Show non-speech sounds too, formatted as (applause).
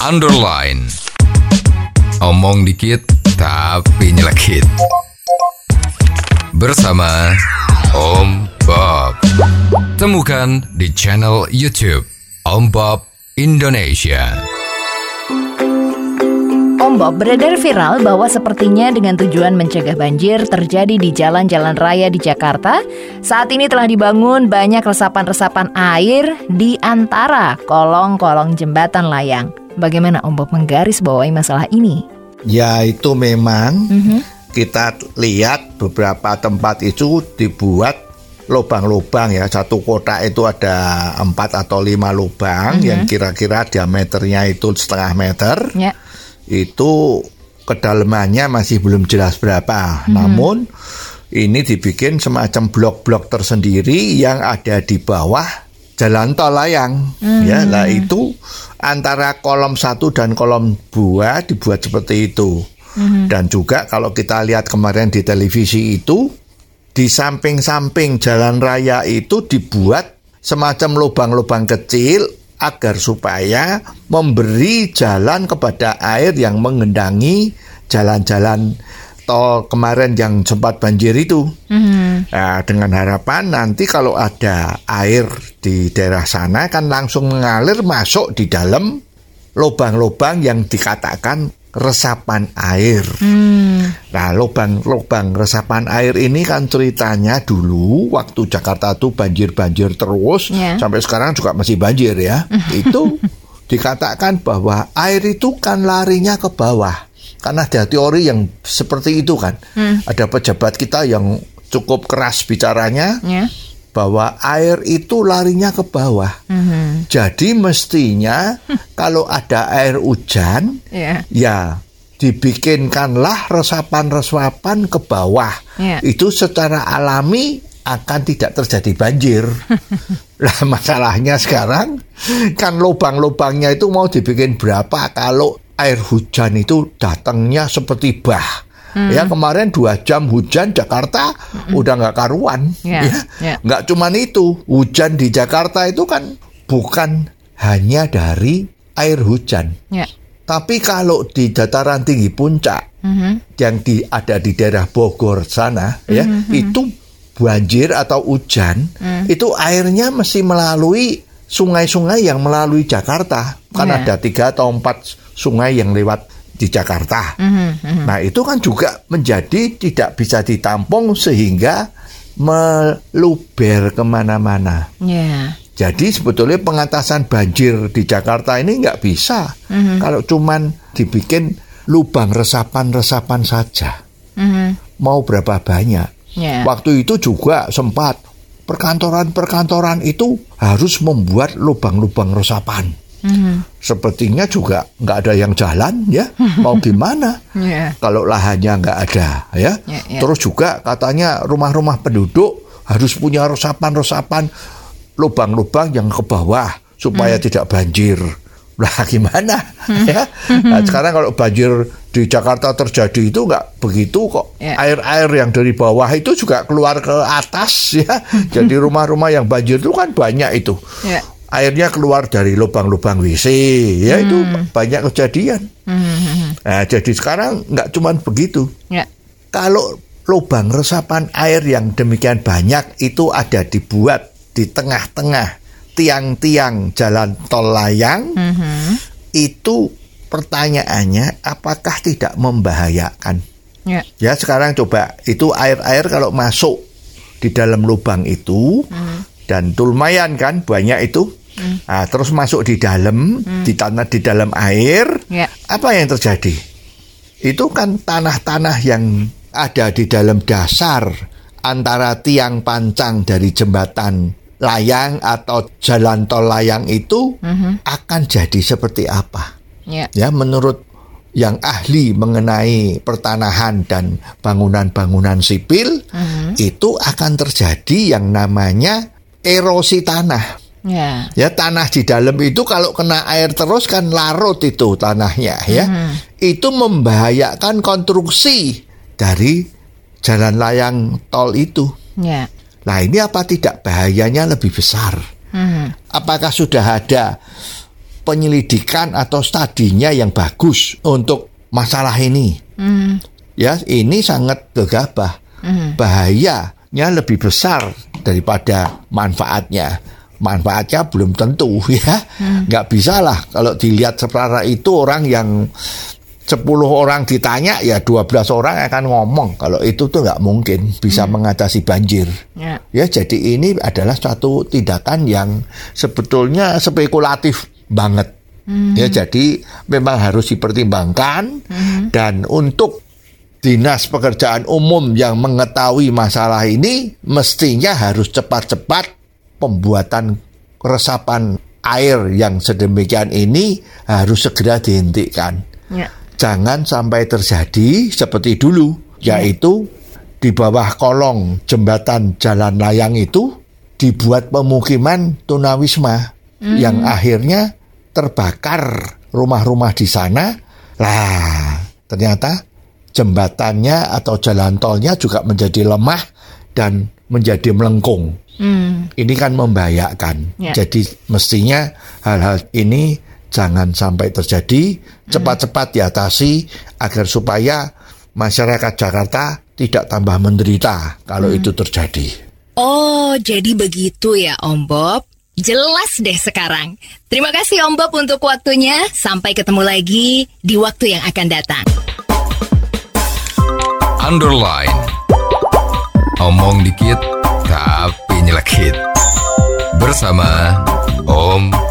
underline. Omong dikit tapi nyelekit. Bersama Om Bob. Temukan di channel YouTube Om Bob Indonesia. Om Bob beredar viral bahwa sepertinya dengan tujuan mencegah banjir terjadi di jalan-jalan raya di Jakarta, saat ini telah dibangun banyak resapan-resapan air di antara kolong-kolong jembatan layang. Bagaimana Om Bob menggaris bawahi masalah ini? Ya itu memang kita lihat beberapa tempat itu dibuat lubang-lubang ya satu kotak itu ada empat atau lima lubang yang kira-kira diameternya itu setengah meter Ya. itu kedalamannya masih belum jelas berapa. Namun ini dibikin semacam blok-blok tersendiri yang ada di bawah jalan tol layang. Ya, lah itu antara kolom satu dan kolom dua dibuat seperti itu. Dan juga kalau kita lihat kemarin di televisi itu di samping-samping jalan raya itu dibuat semacam lubang-lubang kecil agar supaya memberi jalan kepada air yang mengendangi jalan-jalan tol kemarin yang sempat banjir itu. Nah, dengan harapan nanti kalau ada air di daerah sana kan langsung mengalir masuk di dalam lubang-lubang yang dikatakan resapan air. Nah, lubang-lubang resapan air ini kan ceritanya dulu waktu Jakarta tuh banjir-banjir terus Ya. sampai sekarang juga masih banjir ya. (laughs) itu dikatakan bahwa air itu kan larinya ke bawah. Karena ada teori yang seperti itu kan. Ada pejabat kita yang cukup keras bicaranya Ya. bahwa air itu larinya ke bawah. Jadi mestinya (laughs) kalau ada air hujan Ya. ya dibikinkanlah resapan-resapan ke bawah. Ya. Itu secara alami akan tidak terjadi banjir. (laughs) Lah masalahnya sekarang kan lubang-lubangnya itu mau dibikin berapa kalau air hujan itu datangnya seperti bah. Ya kemarin dua jam hujan Jakarta udah nggak karuan. Ya, ya. ya. Nggak cuman itu hujan di Jakarta itu kan bukan hanya dari air hujan. Ya. Tapi kalau di dataran tinggi puncak yang di ada di daerah Bogor sana ya itu banjir atau hujan itu airnya mesti melalui sungai-sungai yang melalui Jakarta kan Ya. ada tiga atau empat sungai yang lewat di Jakarta. Nah itu kan juga menjadi tidak bisa ditampung sehingga meluber ke mana-mana. Ya. Jadi sebetulnya pengatasan banjir di Jakarta ini nggak bisa kalau cuman dibikin lubang resapan-resapan saja. Mau berapa banyak? Ya. Waktu itu juga sempat perkantoran-perkantoran itu harus membuat lubang-lubang resapan. Sepertinya juga nggak ada yang jalan ya. (laughs) Mau gimana? Ya. Kalau lahannya nggak ada ya. Ya, ya. Terus juga katanya rumah-rumah penduduk harus punya resapan-resapan lubang-lubang yang ke bawah supaya Hmm. tidak banjir. Lah (laughs) gimana ya? Nah, sekarang kalau banjir di Jakarta terjadi itu nggak begitu kok. Ya. Air-air yang dari bawah itu juga keluar ke atas ya. (laughs) Jadi rumah-rumah yang banjir itu kan banyak itu. Ya. Airnya keluar dari lubang-lubang WC ya itu Hmm. banyak kejadian. Nah, jadi sekarang nggak cuman begitu Ya. kalau lubang resapan air yang demikian banyak itu ada dibuat di tengah-tengah tiang-tiang jalan tol layang, itu pertanyaannya apakah tidak membahayakan? Ya. Ya sekarang coba itu air-air kalau masuk di dalam lubang itu dan itu lumayan kan banyak itu. Nah, terus masuk di dalam di tanah di dalam air, Ya. apa yang terjadi? Itu kan tanah-tanah yang ada di dalam dasar antara tiang pancang dari jembatan layang atau jalan tol layang itu akan jadi seperti apa? Ya. Ya, menurut yang ahli mengenai pertanahan dan bangunan-bangunan sipil itu akan terjadi yang namanya erosi tanah. Ya. Ya tanah di dalam itu kalau kena air terus kan larut itu tanahnya ya. Itu membahayakan konstruksi dari jalan layang tol itu. Ya. Nah ini apa tidak bahayanya lebih besar? Hmm. Apakah sudah ada penyelidikan atau studinya yang bagus untuk masalah ini. Ya, ini sangat gegabah. Bahayanya lebih besar daripada manfaatnya. Manfaatnya belum tentu (laughs) ya. nggak bisa lah kalau dilihat seperti itu orang yang 10 orang ditanya ya 12 orang akan ngomong kalau itu tuh nggak mungkin bisa mengatasi banjir. Ya. Ya, jadi ini adalah suatu tindakan yang sebetulnya spekulatif banget. Ya, jadi memang harus dipertimbangkan dan untuk dinas pekerjaan umum yang mengetahui masalah ini mestinya harus cepat-cepat pembuatan resapan air yang sedemikian ini harus segera dihentikan Ya. jangan sampai terjadi seperti dulu, yaitu di bawah kolong jembatan jalan layang itu dibuat pemukiman tunawisma yang akhirnya terbakar rumah-rumah di sana. Lah, ternyata jembatannya atau jalan tolnya juga menjadi lemah dan menjadi melengkung. Hmm. Ini kan membahayakan. Ya. Jadi mestinya hal-hal ini jangan sampai terjadi, cepat-cepat diatasi agar supaya masyarakat Jakarta tidak tambah menderita kalau itu terjadi. Oh, jadi begitu ya Om Bob. Jelas deh sekarang. Terima kasih Om Bob untuk waktunya. Sampai ketemu lagi di waktu yang akan datang. Underline. Omong dikit tapi nyelekit. Bersama Om